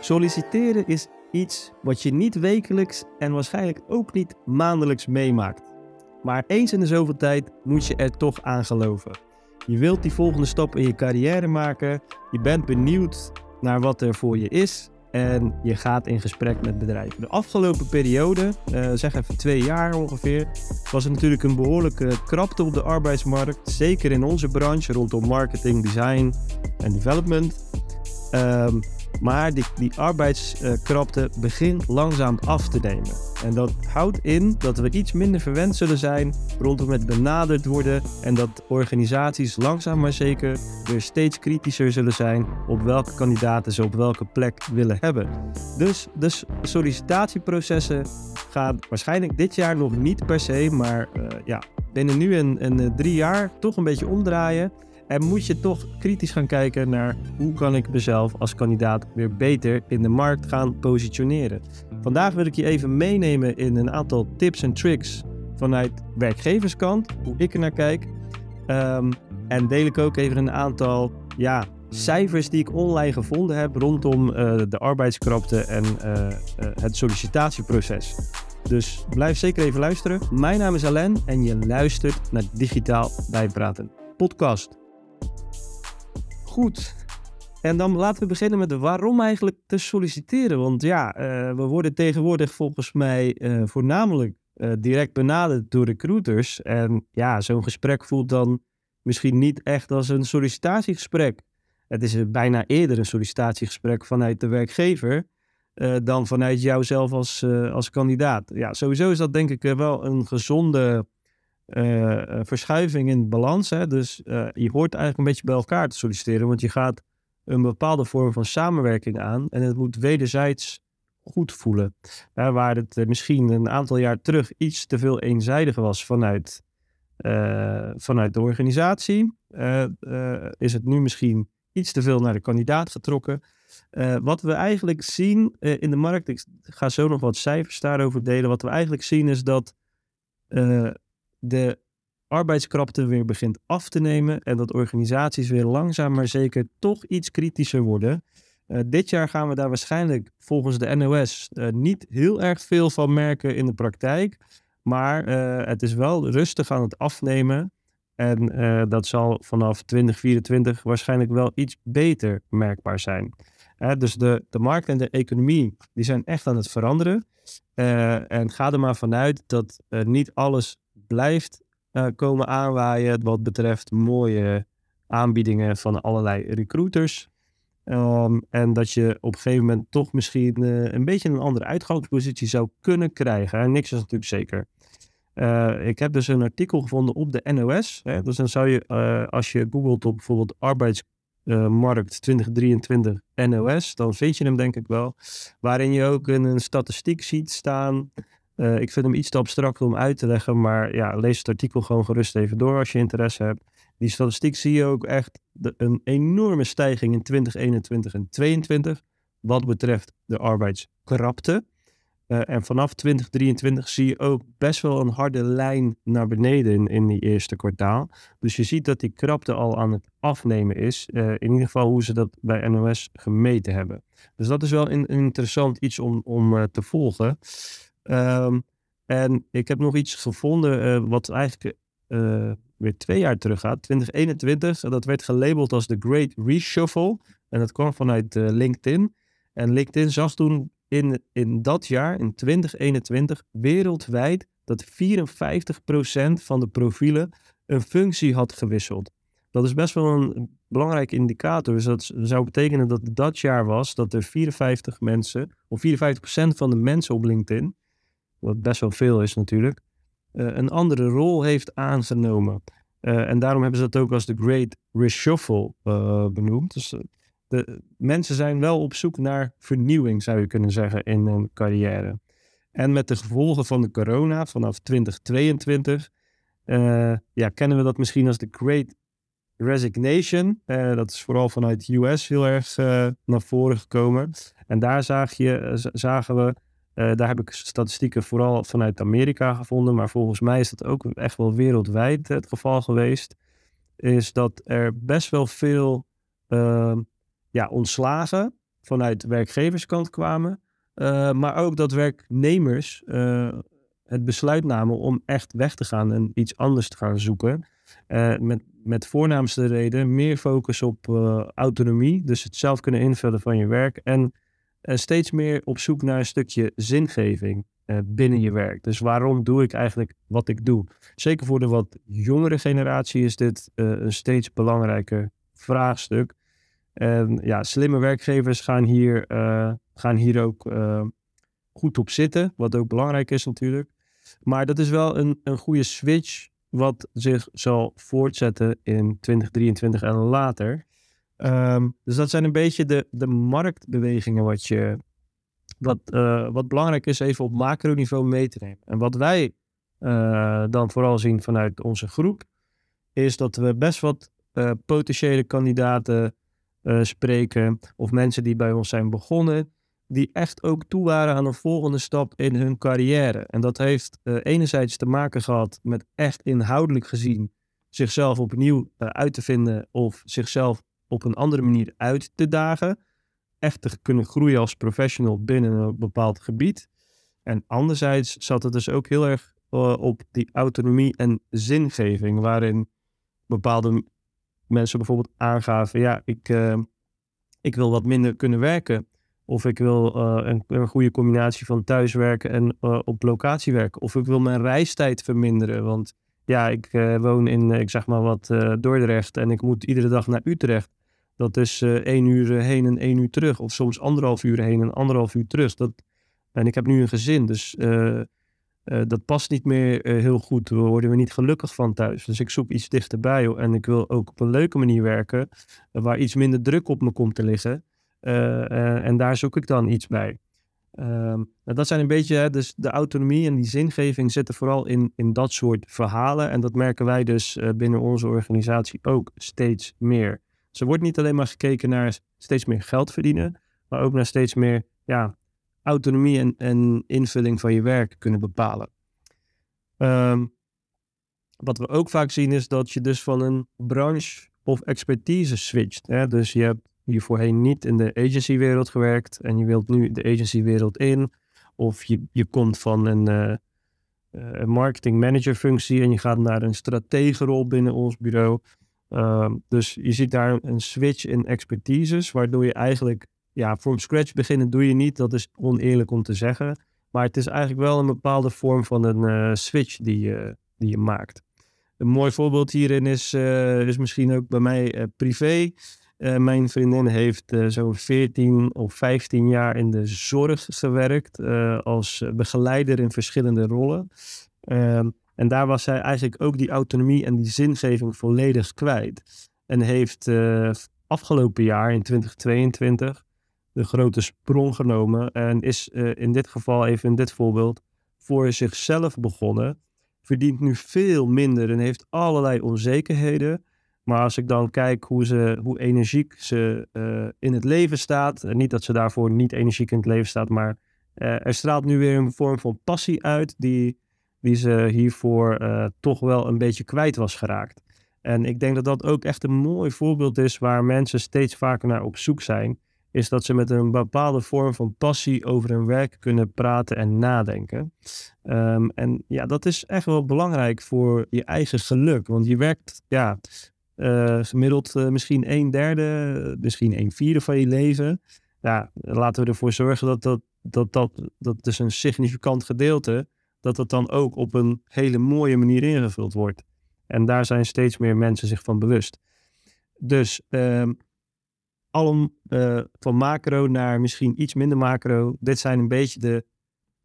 Solliciteren is iets wat je niet wekelijks en waarschijnlijk ook niet maandelijks meemaakt. Maar eens in de zoveel tijd moet je er toch aan geloven. Je wilt die volgende stap in je carrière maken, je bent benieuwd naar wat er voor je is en je gaat in gesprek met bedrijven. De afgelopen periode, uh, zeg even twee jaar ongeveer, was er natuurlijk een behoorlijke krapte op de arbeidsmarkt. Zeker in onze branche rondom marketing, design en development. Um, maar die, die arbeidskrapte begint langzaam af te nemen. En dat houdt in dat we iets minder verwend zullen zijn rondom het benaderd worden. En dat organisaties langzaam maar zeker weer steeds kritischer zullen zijn op welke kandidaten ze op welke plek willen hebben. Dus de sollicitatieprocessen gaan waarschijnlijk dit jaar nog niet per se, maar uh, ja, binnen nu en, uh, drie jaar toch een beetje omdraaien. En moet je toch kritisch gaan kijken naar hoe kan ik mezelf als kandidaat weer beter in de markt gaan positioneren. Vandaag wil ik je even meenemen in een aantal tips en tricks vanuit werkgeverskant, hoe ik er naar kijk. Um, en deel ik ook even een aantal ja, cijfers die ik online gevonden heb rondom uh, de arbeidskrapte en uh, uh, het sollicitatieproces. Dus blijf zeker even luisteren. Mijn naam is Alain en je luistert naar Digitaal Bijpraten podcast. Goed. En dan laten we beginnen met de waarom eigenlijk te solliciteren. Want ja, uh, we worden tegenwoordig volgens mij uh, voornamelijk uh, direct benaderd door recruiters. En ja, zo'n gesprek voelt dan misschien niet echt als een sollicitatiegesprek. Het is bijna eerder een sollicitatiegesprek vanuit de werkgever dan vanuit jouzelf als, als kandidaat. Ja, sowieso is dat denk ik wel een gezonde uh, verschuiving in balans. Hè? Dus uh, je hoort eigenlijk een beetje bij elkaar te solliciteren, want je gaat een bepaalde vorm van samenwerking aan en het moet wederzijds goed voelen. Uh, waar het misschien een aantal jaar terug iets te veel eenzijdig was vanuit, vanuit de organisatie, is het nu misschien iets te veel naar de kandidaat getrokken. wat we eigenlijk zien in de markt, ik ga zo nog wat cijfers daarover delen. Wat we eigenlijk zien is dat de arbeidskrapte weer begint af te nemen en dat organisaties weer langzaam maar zeker toch iets kritischer worden. Uh, dit jaar gaan we daar waarschijnlijk volgens de NOS eh, niet heel erg veel van merken in de praktijk. Maar uh, het is wel rustig aan het afnemen. En dat zal vanaf 2024 waarschijnlijk wel iets beter merkbaar zijn. dus de, de markt en de economie die zijn echt aan het veranderen. en ga er maar vanuit dat niet alles blijft uh, komen aanwaaien wat betreft mooie aanbiedingen van allerlei recruiters. Um, en dat je op een gegeven moment toch misschien uh, een beetje een andere uitgangspositie zou kunnen krijgen. En niks is natuurlijk zeker. Uh, ik heb dus een artikel gevonden op de NOS. Hè? Dus dan zou je, als je googelt op bijvoorbeeld arbeidsmarkt 2023 NOS, dan vind je hem denk ik wel. Waarin je ook een statistiek ziet staan uh, ik vind hem iets te abstract om uit te leggen, maar ja, lees het artikel gewoon gerust even door als je interesse hebt. Die statistiek zie je ook echt een enorme stijging in 2021 en 2022 wat betreft de arbeidskrapte. Uh, en vanaf 2023 zie je ook best wel een harde lijn naar beneden in, in die eerste kwartaal. Dus je ziet dat die krapte al aan het afnemen is. Uh, in ieder geval hoe ze dat bij NOS gemeten hebben. Dus dat is wel een, interessant iets om, om te volgen. Um, en ik heb nog iets gevonden uh, wat eigenlijk uh, weer twee jaar terug gaat. 2021, dat werd gelabeld als de Great Reshuffle. En dat kwam vanuit uh, LinkedIn. En LinkedIn zag toen in, in dat jaar, in 2021, wereldwijd dat 54% van de profielen een functie had gewisseld. Dat is best wel een belangrijke indicator. Dus dat zou betekenen dat dat jaar was dat er 54 mensen, of 54% van de mensen op LinkedIn, wat best wel veel is natuurlijk, uh, een andere rol heeft aangenomen. Uh, en daarom hebben ze dat ook als de Great Reshuffle uh, benoemd. Dus de mensen zijn wel op zoek naar vernieuwing, zou je kunnen zeggen, in hun carrière. En met de gevolgen van de corona vanaf 2022, ja, kennen we dat misschien als de Great Resignation. dat is vooral vanuit de US heel erg naar voren gekomen. En daar zag je, zagen we uh, daar heb ik statistieken vooral vanuit Amerika gevonden, maar volgens mij is dat ook echt wel wereldwijd het geval geweest. Is dat er best wel veel uh, ja, ontslagen vanuit werkgeverskant kwamen. maar ook dat werknemers het besluit namen om echt weg te gaan en iets anders te gaan zoeken. met, met voornaamste reden meer focus op autonomie, dus het zelf kunnen invullen van je werk. En steeds meer op zoek naar een stukje zingeving. Eh, binnen je werk. Dus waarom doe ik eigenlijk wat ik doe? Zeker voor de wat jongere generatie is dit uh, een steeds belangrijker vraagstuk. En ja, slimme werkgevers gaan hier, gaan hier ook goed op zitten, wat ook belangrijk is natuurlijk. Maar dat is wel een, een goede switch wat zich zal voortzetten in 2023 en later. Um, dus dat zijn een beetje de, de marktbewegingen wat je, wat, uh, wat belangrijk is even op macroniveau mee te nemen. En wat wij uh, dan vooral zien vanuit onze groep, is dat we best wat uh, potentiële kandidaten spreken of mensen die bij ons zijn begonnen, die echt ook toe waren aan een volgende stap in hun carrière. En dat heeft enerzijds te maken gehad met echt inhoudelijk gezien zichzelf opnieuw uit te vinden of zichzelf op een andere manier uit te dagen echt te kunnen groeien als professional binnen een bepaald gebied. En anderzijds zat het dus ook heel erg uh, op die autonomie en zingeving, waarin bepaalde mensen bijvoorbeeld aangaven, ja, ik, uh, ik wil wat minder kunnen werken. Of ik wil uh, een, een, goede combinatie van thuiswerken en op locatie werken. Of ik wil mijn reistijd verminderen. Want ja, ik woon in, ik zeg maar wat, Dordrecht en ik moet iedere dag naar Utrecht. Dat is uh, één uur eh, heen en één uur terug. Of soms anderhalf uur heen en anderhalf uur terug. Dat, en ik heb nu een gezin, dus uh, dat past niet meer heel goed. We worden we niet gelukkig van thuis. Dus ik zoek iets dichterbij. En ik wil ook op een leuke manier werken, waar iets minder druk op me komt te liggen. en daar zoek ik dan iets bij. Um, dat zijn een beetje, hè, dus de autonomie en die zingeving zitten vooral in, in dat soort verhalen. En dat merken wij dus binnen onze organisatie ook steeds meer. Ze wordt niet alleen maar gekeken naar steeds meer geld verdienen, maar ook naar steeds meer ja, autonomie en, en invulling van je werk kunnen bepalen. Ehm, wat we ook vaak zien is dat je dus van een branche of expertise switcht. Hè? Dus je hebt hier voorheen niet in de agencywereld gewerkt en je wilt nu de agencywereld in. Of je, je komt van een, uh, een marketing manager functie en je gaat naar een strategenrol binnen ons bureau. Ehm, dus je ziet daar een switch in expertises, waardoor je eigenlijk, ja, from scratch beginnen doe je niet. Dat is oneerlijk om te zeggen. Maar het is eigenlijk wel een bepaalde vorm van een uh, switch die je, die je maakt. Een mooi voorbeeld hierin is, uh, is misschien ook bij mij uh, privé. mijn vriendin heeft zo'n 14 of 15 jaar in de zorg gewerkt als begeleider in verschillende rollen. En daar was zij eigenlijk ook die autonomie en die zingeving volledig kwijt. En heeft uh, afgelopen jaar, in 2022, de grote sprong genomen. En is uh, in dit geval, even in dit voorbeeld, voor zichzelf begonnen. Verdient nu veel minder en heeft allerlei onzekerheden. Maar als ik dan kijk hoe, ze, hoe energiek ze uh, in het leven staat. Niet dat ze daarvoor niet energiek in het leven staat, maar er straalt nu weer een vorm van passie uit. Die wie ze hiervoor uh, toch wel een beetje kwijt was geraakt. En ik denk dat dat ook echt een mooi voorbeeld is waar mensen steeds vaker naar op zoek zijn. Is dat ze met een bepaalde vorm van passie over hun werk kunnen praten en nadenken. Um, en ja, dat is echt wel belangrijk voor je eigen geluk. Want je werkt ja, uh, gemiddeld uh, misschien een derde, misschien een vierde van je leven. Ja, laten we ervoor zorgen dat dat, dat, dat, dat is een significant gedeelte dat het dan ook op een hele mooie manier ingevuld wordt. En daar zijn steeds meer mensen zich van bewust. Dus um, alom uh, van macro naar misschien iets minder macro. Dit zijn een beetje de,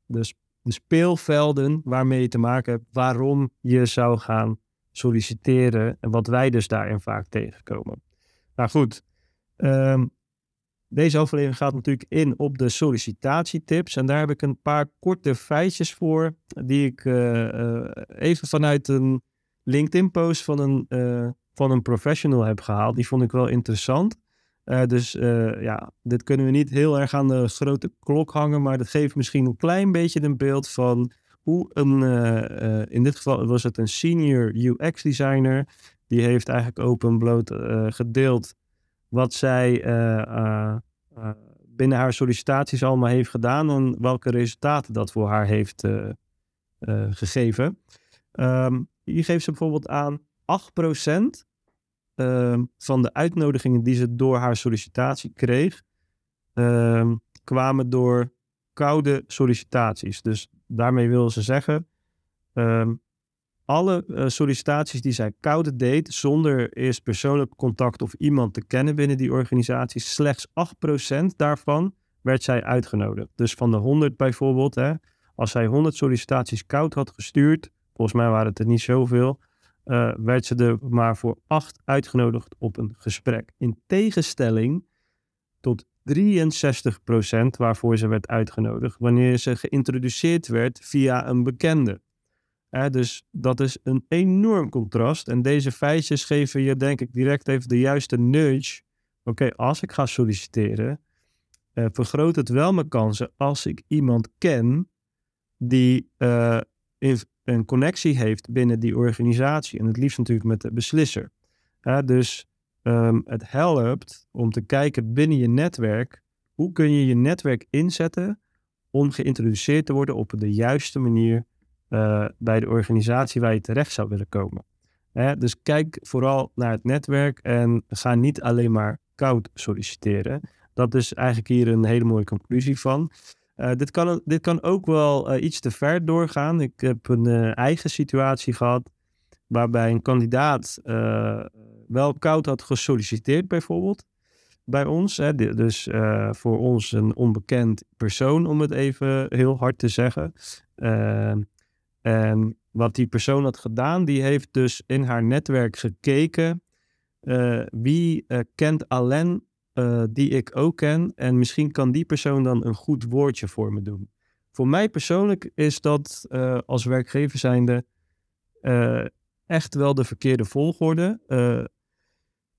de, de speelvelden waarmee je te maken hebt. Waarom je zou gaan solliciteren. En wat wij dus daarin vaak tegenkomen. Nou goed, um, deze aflevering gaat natuurlijk in op de sollicitatietips. En daar heb ik een paar korte feitjes voor. Die ik uh, uh, even vanuit een LinkedIn-post van, een uh, van een professional heb gehaald. Die vond ik wel interessant. dus ja, dit kunnen we niet heel erg aan de grote klok hangen. Maar dat geeft misschien een klein beetje een beeld van hoe een. in dit geval was het een senior UX-designer. Die heeft eigenlijk open bloot gedeeld wat zij uh, uh, binnen haar sollicitaties allemaal heeft gedaan en welke resultaten dat voor haar heeft gegeven. Um, hier geeft ze bijvoorbeeld aan 8% uh, ehm, van de uitnodigingen die ze door haar sollicitatie kreeg, ehm, kwamen door koude sollicitaties. Dus daarmee wil ze zeggen, alle uh, sollicitaties die zij koud deed, zonder eerst persoonlijk contact of iemand te kennen binnen die organisatie, slechts 8% daarvan werd zij uitgenodigd. Dus van de 100 bijvoorbeeld, hè, als zij 100 sollicitaties koud had gestuurd, volgens mij waren het er niet zoveel, uh, werd ze er maar voor 8 uitgenodigd op een gesprek. In tegenstelling tot 63% waarvoor ze werd uitgenodigd wanneer ze geïntroduceerd werd via een bekende dus dat is een enorm contrast. En deze feitjes geven je denk ik direct even de juiste nudge. Oké, als ik ga solliciteren, uh, vergroot het wel mijn kansen als ik iemand ken die uh, een connectie heeft binnen die organisatie. En het liefst natuurlijk met de beslisser. dus um, het helpt om te kijken binnen je netwerk. Hoe kun je je netwerk inzetten om geïntroduceerd te worden op de juiste manier uh, bij de organisatie waar je terecht zou willen komen. Dus kijk vooral naar het netwerk en ga niet alleen maar koud solliciteren. Dat is eigenlijk hier een hele mooie conclusie van. Uh, dit, kan, dit kan ook wel uh, iets te ver doorgaan. Ik heb een eigen situatie gehad waarbij een kandidaat wel koud had gesolliciteerd bijvoorbeeld bij ons. Hè, dus voor ons een onbekend persoon, om het even heel hard te zeggen. En wat die persoon had gedaan, die heeft dus in haar netwerk gekeken. Uh, wie uh, kent Alain uh, die ik ook ken? En misschien kan die persoon dan een goed woordje voor me doen. Voor mij persoonlijk is dat als werkgever zijnde echt wel de verkeerde volgorde.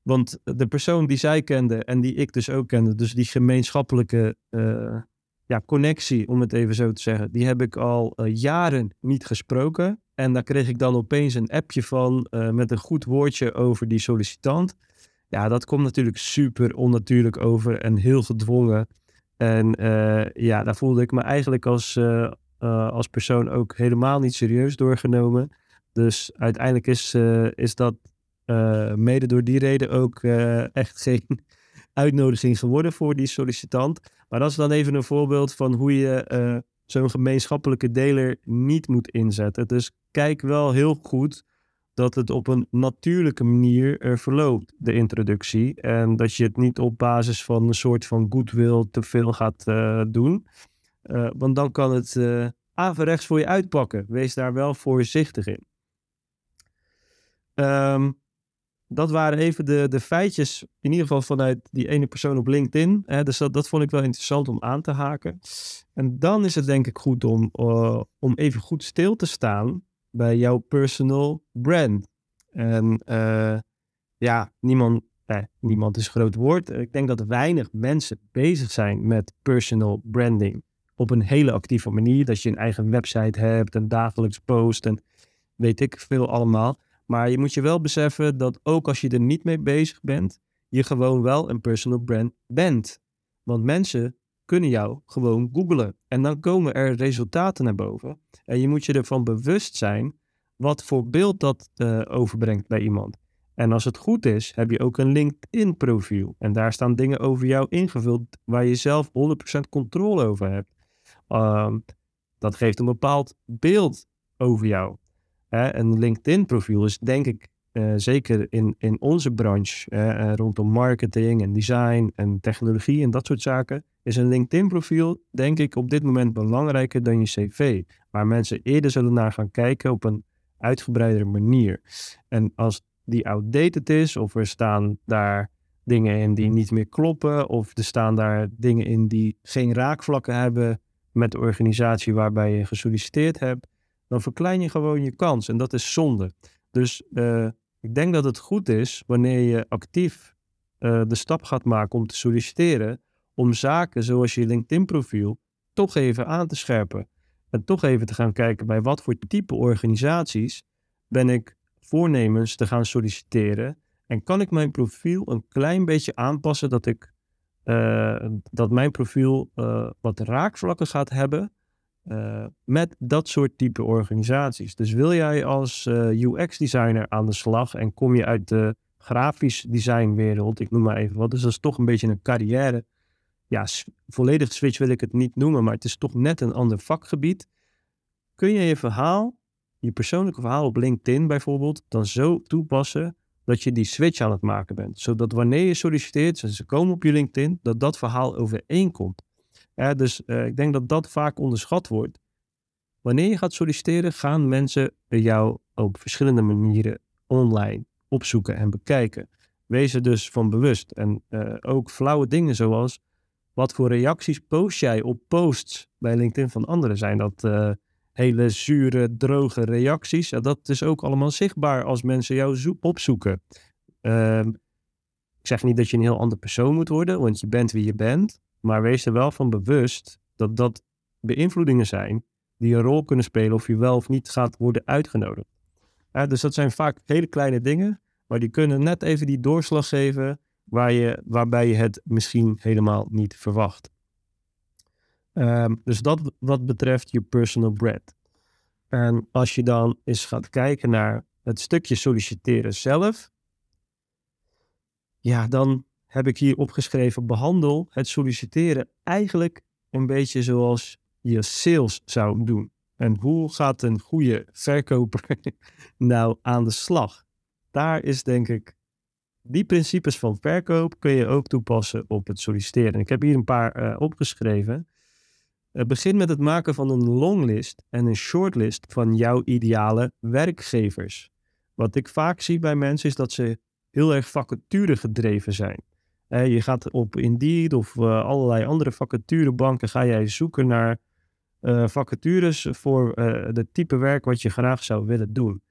want de persoon die zij kende en die ik dus ook kende, dus die gemeenschappelijke ja, connectie, om het even zo te zeggen, die heb ik al uh, jaren niet gesproken. En daar kreeg ik dan opeens een appje van uh, met een goed woordje over die sollicitant. Ja, dat komt natuurlijk super onnatuurlijk over en heel gedwongen. En uh, ja, daar voelde ik me eigenlijk als, als persoon ook helemaal niet serieus doorgenomen. Dus uiteindelijk is, is dat mede door die reden ook echt geen uitnodiging geworden voor die sollicitant. Maar dat is dan even een voorbeeld van hoe je uh, zo'n gemeenschappelijke deler niet moet inzetten. Dus kijk wel heel goed dat het op een natuurlijke manier uh, verloopt, de introductie. En dat je het niet op basis van een soort van goodwill te veel gaat uh, doen. want dan kan het averechts voor je uitpakken. Wees daar wel voorzichtig in. Um, dat waren even de, de feitjes, in ieder geval vanuit die ene persoon op LinkedIn. Hè, dus dat, dat vond ik wel interessant om aan te haken. En dan is het denk ik goed om, uh, om even goed stil te staan bij jouw personal brand. En uh, ja, niemand, eh, niemand is groot woord. Ik denk dat weinig mensen bezig zijn met personal branding op een hele actieve manier. Dat je een eigen website hebt, een dagelijks post en weet ik veel allemaal. Maar je moet je wel beseffen dat ook als je er niet mee bezig bent, je gewoon wel een personal brand bent. Want mensen kunnen jou gewoon googlen. En dan komen er resultaten naar boven. En je moet je ervan bewust zijn wat voor beeld dat uh, overbrengt bij iemand. En als het goed is, heb je ook een LinkedIn profiel. En daar staan dingen over jou ingevuld waar je zelf 100% controle over hebt. Uh, dat geeft een bepaald beeld over jou. Een LinkedIn-profiel is denk ik uh, zeker in, in onze branche, uh, rondom marketing en design en technologie en dat soort zaken, is een LinkedIn-profiel denk ik op dit moment belangrijker dan je cv. Waar mensen eerder zullen naar gaan kijken op een uitgebreidere manier. En als die outdated is, of er staan daar dingen in die niet meer kloppen, of er staan daar dingen in die geen raakvlakken hebben met de organisatie waarbij je gesolliciteerd hebt, dan verklein je gewoon je kans. En dat is zonde. Dus uh, ik denk dat het goed is wanneer je actief uh, de stap gaat maken om te solliciteren, om zaken zoals je LinkedIn-profiel toch even aan te scherpen. En toch even te gaan kijken bij wat voor type organisaties ben ik voornemens te gaan solliciteren. En kan ik mijn profiel een klein beetje aanpassen dat ik dat mijn profiel wat raakvlakken gaat hebben met dat soort type organisaties. Dus wil jij als UX-designer aan de slag en kom je uit de grafisch designwereld, ik noem maar even wat, dus dat is toch een beetje een carrière. Ja, volledig switch wil ik het niet noemen, maar het is toch net een ander vakgebied. Kun je je verhaal, je persoonlijke verhaal op LinkedIn bijvoorbeeld, dan zo toepassen dat je die switch aan het maken bent. Zodat wanneer je solliciteert ze komen op je LinkedIn, dat dat verhaal overeenkomt. Ja, dus uh, ik denk dat dat vaak onderschat wordt. Wanneer je gaat solliciteren, gaan mensen jou op verschillende manieren online opzoeken en bekijken. Wees er dus van bewust. En uh, ook flauwe dingen zoals wat voor reacties post jij op posts bij LinkedIn van anderen? Zijn dat uh, hele zure, droge reacties? Ja, dat is ook allemaal zichtbaar als mensen jou opzoeken. Uh, ik zeg niet dat je een heel ander persoon moet worden, want je bent wie je bent. Maar wees er wel van bewust dat dat beïnvloedingen zijn die een rol kunnen spelen of je wel of niet gaat worden uitgenodigd. Dus dat zijn vaak hele kleine dingen, maar die kunnen net even die doorslag geven waar je, waarbij je het misschien helemaal niet verwacht. Um, dus dat wat betreft je personal brand. En als je dan eens gaat kijken naar het stukje solliciteren zelf, ja, dan heb ik hier opgeschreven: behandel het solliciteren eigenlijk een beetje zoals je sales zou doen. En hoe gaat een goede verkoper nou aan de slag? Daar is denk ik, die principes van verkoop kun je ook toepassen op het solliciteren. Ik heb hier een paar uh, opgeschreven. Uh, begin met het maken van een longlist en een shortlist van jouw ideale werkgevers. Wat ik vaak zie bij mensen is dat ze heel erg vacature gedreven zijn. Je gaat op Indeed of uh, allerlei andere vacaturebanken ga jij zoeken naar uh, vacatures voor het type werk wat je graag zou willen doen.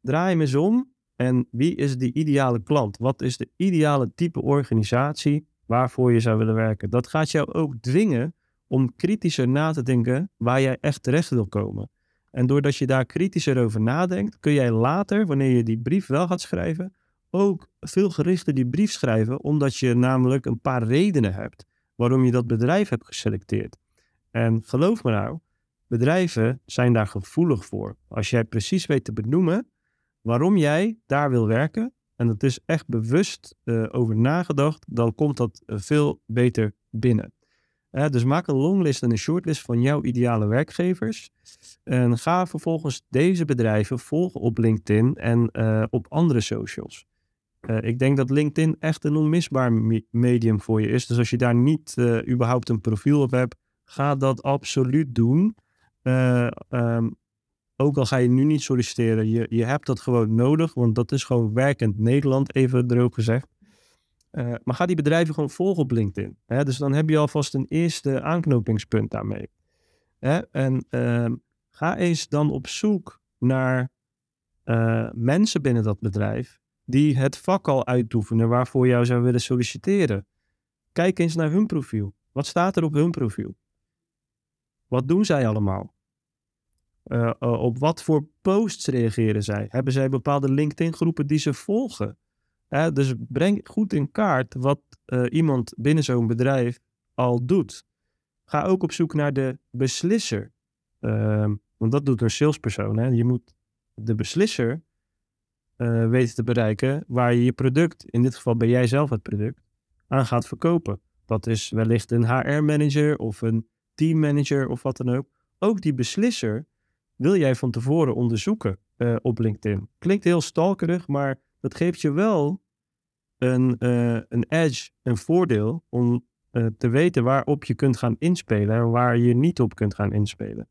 Draai hem eens om en wie is de ideale klant? Wat is de ideale type organisatie waarvoor je zou willen werken? Dat gaat jou ook dwingen om kritischer na te denken waar jij echt terecht wil komen. En doordat je daar kritischer over nadenkt, kun jij later, wanneer je die brief wel gaat schrijven, ook veel gerichter die brief schrijven, omdat je namelijk een paar redenen hebt waarom je dat bedrijf hebt geselecteerd. En geloof me nou, bedrijven zijn daar gevoelig voor. Als jij precies weet te benoemen waarom jij daar wil werken, en dat is echt bewust uh, over nagedacht, dan komt dat uh, veel beter binnen. Uh, dus maak een longlist en een shortlist van jouw ideale werkgevers. En ga vervolgens deze bedrijven volgen op LinkedIn en op andere socials. Ik denk dat LinkedIn echt een onmisbaar medium voor je is. Dus als je daar niet überhaupt een profiel op hebt, ga dat absoluut doen. Um, ook al ga je nu niet solliciteren, je, je hebt dat gewoon nodig, want dat is gewoon werkend Nederland, even droog gezegd. Maar ga die bedrijven gewoon volgen op LinkedIn. Hè? Dus dan heb je alvast een eerste aanknopingspunt daarmee. Hè? En uh, ga eens dan op zoek naar mensen binnen dat bedrijf die het vak al uitoefenen waarvoor jou zou willen solliciteren. Kijk eens naar hun profiel. Wat staat er op hun profiel? Wat doen zij allemaal? Uh, op wat voor posts reageren zij? Hebben zij bepaalde LinkedIn-groepen die ze volgen? Dus breng goed in kaart wat uh, iemand binnen zo'n bedrijf al doet. Ga ook op zoek naar de beslisser. Ehm, want dat doet een salespersoon. Hè? Je moet de beslisser weten te bereiken waar je je product, in dit geval ben jij zelf het product, aan gaat verkopen. Dat is wellicht een HR-manager of een teammanager of wat dan ook. Ook die beslisser wil jij van tevoren onderzoeken uh, op LinkedIn. Klinkt heel stalkerig, maar dat geeft je wel een, uh, een edge, een voordeel om te weten waarop je kunt gaan inspelen en waar je niet op kunt gaan inspelen.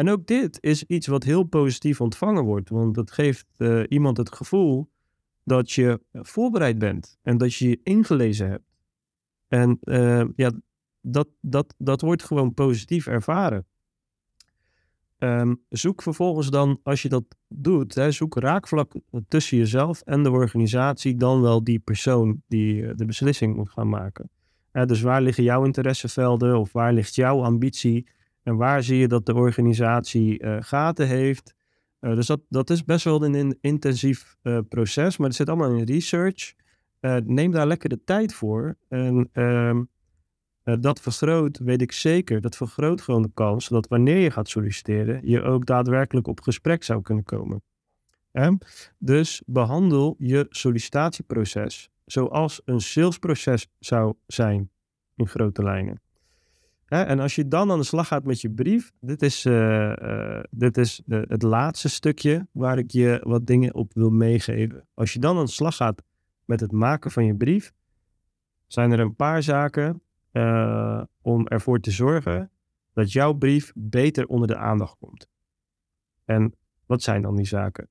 En ook dit is iets wat heel positief ontvangen wordt, want dat geeft iemand het gevoel dat je voorbereid bent en dat je je ingelezen hebt. En ja, dat, dat, dat wordt gewoon positief ervaren. Um, zoek vervolgens dan, als je dat doet, hè, zoek raakvlak tussen jezelf en de organisatie, dan wel die persoon die uh, de beslissing moet gaan maken. Dus waar liggen jouw interessevelden of waar ligt jouw ambitie en waar zie je dat de organisatie uh, gaten heeft? dus dat, dat is best wel een in, intensief proces, maar het zit allemaal in research. neem daar lekker de tijd voor en ehm, dat vergroot, weet ik zeker, dat vergroot gewoon de kans dat wanneer je gaat solliciteren, je ook daadwerkelijk op gesprek zou kunnen komen. Dus behandel je sollicitatieproces zoals een salesproces zou zijn in grote lijnen. En als je dan aan de slag gaat met je brief, dit is, uh, uh, dit is het laatste stukje waar ik je wat dingen op wil meegeven. Als je dan aan de slag gaat met het maken van je brief, zijn er een paar zaken uh, om ervoor te zorgen dat jouw brief beter onder de aandacht komt. En wat zijn dan die zaken?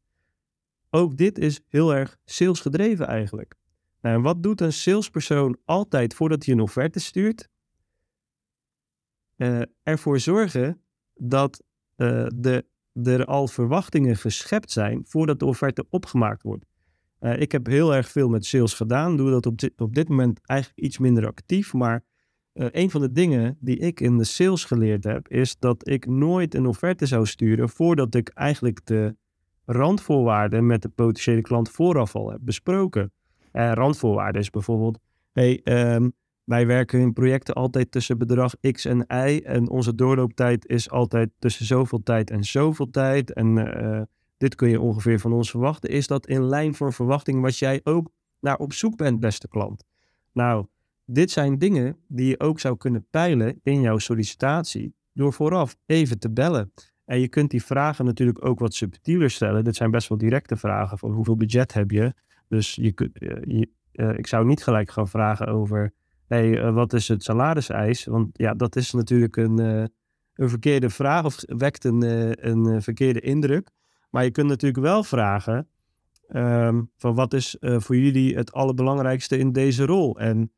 Ook dit is heel erg salesgedreven eigenlijk. Nou, en wat doet een salespersoon altijd voordat hij een offerte stuurt? Uh, ervoor zorgen dat uh, de, er al verwachtingen geschept zijn voordat de offerte opgemaakt wordt. Uh, ik heb heel erg veel met sales gedaan, doe dat op dit, op dit moment eigenlijk iets minder actief, maar een van de dingen die ik in de sales geleerd heb, is dat ik nooit een offerte zou sturen voordat ik eigenlijk de randvoorwaarden met de potentiële klant vooraf al heb besproken. Randvoorwaarden is bijvoorbeeld, hey, um, wij werken in projecten altijd tussen bedrag X en Y en onze doorlooptijd is altijd tussen zoveel tijd en zoveel tijd. En uh, dit kun je ongeveer van ons verwachten. Is dat in lijn voor verwachting wat jij ook naar op zoek bent, beste klant? Nou, dit zijn dingen die je ook zou kunnen peilen in jouw sollicitatie door vooraf even te bellen. En je kunt die vragen natuurlijk ook wat subtieler stellen. Dit zijn best wel directe vragen van hoeveel budget heb je? Dus je kunt, je, uh, ik zou niet gelijk gaan vragen over uh, wat is het salariseis? Want ja, dat is natuurlijk een, een verkeerde vraag of wekt een, een verkeerde indruk. Maar je kunt natuurlijk wel vragen um, van wat is voor jullie het allerbelangrijkste in deze rol? En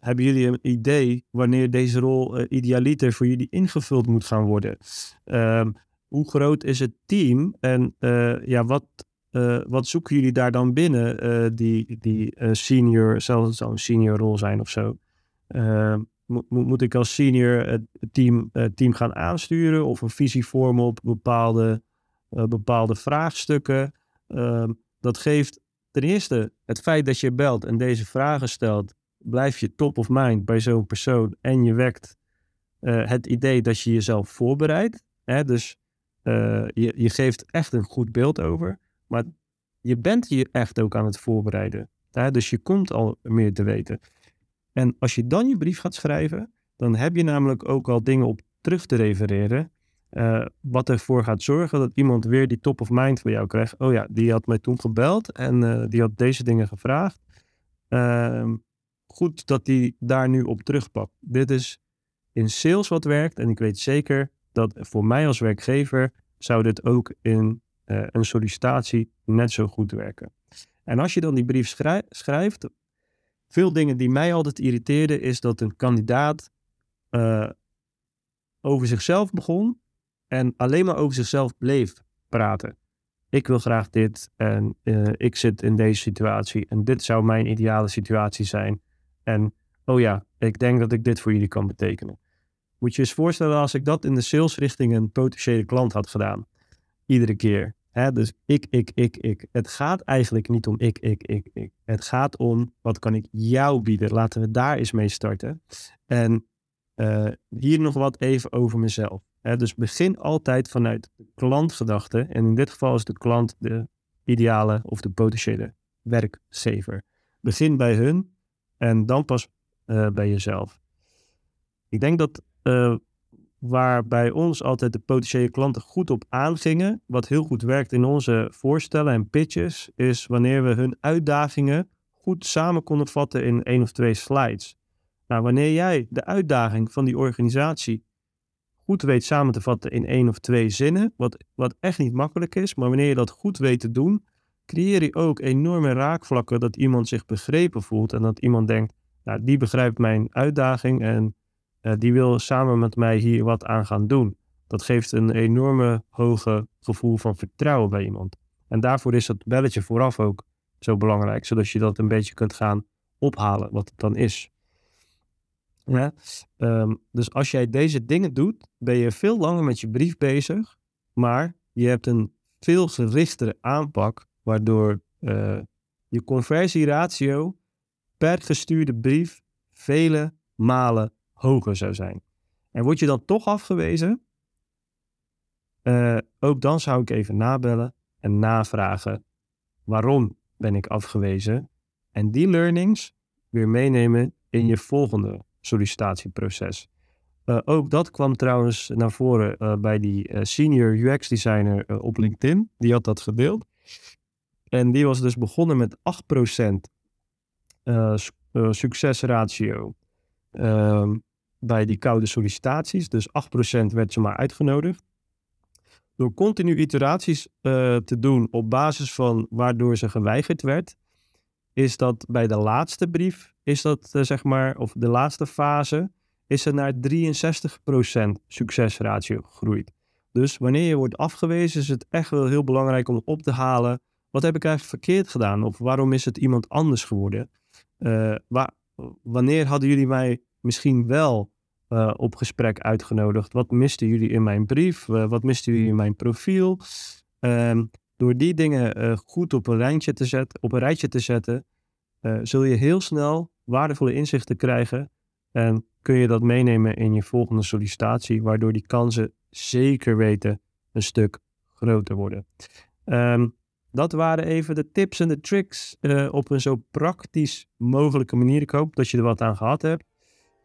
hebben jullie een idee wanneer deze rol idealiter voor jullie ingevuld moet gaan worden? Uh, hoe groot is het team en ja, wat, wat zoeken jullie daar dan binnen die, die senior, zelfs zou een senior rol zijn of zo? Ehm, moet, ik als senior het team, team gaan aansturen of een visie vormen op bepaalde, bepaalde vraagstukken? Dat geeft ten eerste het feit dat je belt en deze vragen stelt blijf je top of mind bij zo'n persoon en je wekt het idee dat je jezelf voorbereidt. Dus je, je geeft echt een goed beeld over, maar je bent je echt ook aan het voorbereiden. Hè? Dus je komt al meer te weten. En als je dan je brief gaat schrijven, dan heb je namelijk ook al dingen op terug te refereren. Uh, wat ervoor gaat zorgen dat iemand weer die top of mind bij jou krijgt. Oh ja, die had mij toen gebeld en die had deze dingen gevraagd. Uh, goed dat hij daar nu op terugpakt. Dit is in sales wat werkt en ik weet zeker dat voor mij als werkgever zou dit ook in uh, een sollicitatie net zo goed werken. En als je dan die brief schrijft, veel dingen die mij altijd irriteerden is dat een kandidaat uh, over zichzelf begon en alleen maar over zichzelf bleef praten. Ik wil graag dit en uh, ik zit in deze situatie en dit zou mijn ideale situatie zijn. En oh ja, ik denk dat ik dit voor jullie kan betekenen. Moet je eens voorstellen als ik dat in de salesrichting een potentiële klant had gedaan. Iedere keer. Dus ik, ik, ik, ik. Het gaat eigenlijk niet om ik, ik, ik, ik. Het gaat om wat kan ik jou bieden. Laten we daar eens mee starten. En uh, hier nog wat even over mezelf. Dus begin altijd vanuit de klantgedachte. En in dit geval is de klant de ideale of de potentiële werkgever. Begin bij hun en dan pas uh, bij jezelf. Ik denk dat uh, waar bij ons altijd de potentiële klanten goed op aangingen, wat heel goed werkt in onze voorstellen en pitches, is wanneer we hun uitdagingen goed samen konden vatten in één of twee slides. Nou, wanneer jij de uitdaging van die organisatie goed weet samen te vatten in één of twee zinnen, wat, wat echt niet makkelijk is, maar wanneer je dat goed weet te doen, creëer je ook enorme raakvlakken dat iemand zich begrepen voelt en dat iemand denkt, nou, die begrijpt mijn uitdaging en uh, die wil samen met mij hier wat aan gaan doen. Dat geeft een enorme hoge gevoel van vertrouwen bij iemand. En daarvoor is dat belletje vooraf ook zo belangrijk, zodat je dat een beetje kunt gaan ophalen, wat het dan is. Ja? Um, dus als jij deze dingen doet, ben je veel langer met je brief bezig, maar je hebt een veel gerichtere aanpak waardoor uh, je conversieratio per gestuurde brief vele malen hoger zou zijn. En word je dan toch afgewezen? Uh, ook dan zou ik even nabellen en navragen waarom ben ik afgewezen en die learnings weer meenemen in je volgende sollicitatieproces. Uh, ook dat kwam trouwens naar voren uh, bij die senior UX designer op LinkedIn. Die had dat gedeeld. En die was dus begonnen met 8% succesratio ehm, bij die koude sollicitaties. Dus 8% werd ze maar uitgenodigd. Door continu iteraties uh, te doen op basis van waardoor ze geweigerd werd, is dat bij de laatste brief, is dat uh, zeg maar, of de laatste fase, is ze naar 63% succesratio gegroeid. Dus wanneer je wordt afgewezen, is het echt wel heel belangrijk om op te halen. Wat heb ik eigenlijk verkeerd gedaan? Of waarom is het iemand anders geworden? Uh, wanneer hadden jullie mij misschien wel uh, op gesprek uitgenodigd. Wat misten jullie in mijn brief? Uh, wat misten jullie in mijn profiel? Um, door die dingen uh, goed op een, rijtje te zetten, op een rijtje te zetten, zul je heel snel waardevolle inzichten krijgen. En kun je dat meenemen in je volgende sollicitatie, waardoor die kansen zeker weten een stuk groter worden. Um, dat waren even de tips en de tricks op een zo praktisch mogelijke manier. Ik hoop dat je er wat aan gehad hebt.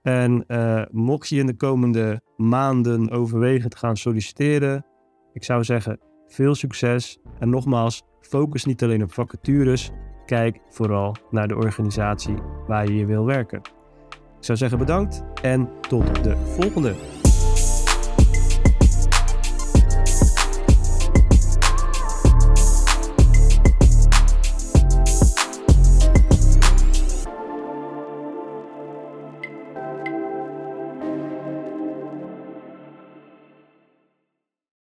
En uh, mocht je in de komende maanden overwegen te gaan solliciteren, ik zou zeggen veel succes. En nogmaals, focus niet alleen op vacatures, kijk vooral naar de organisatie waar je je wil werken. Ik zou zeggen bedankt en tot de volgende.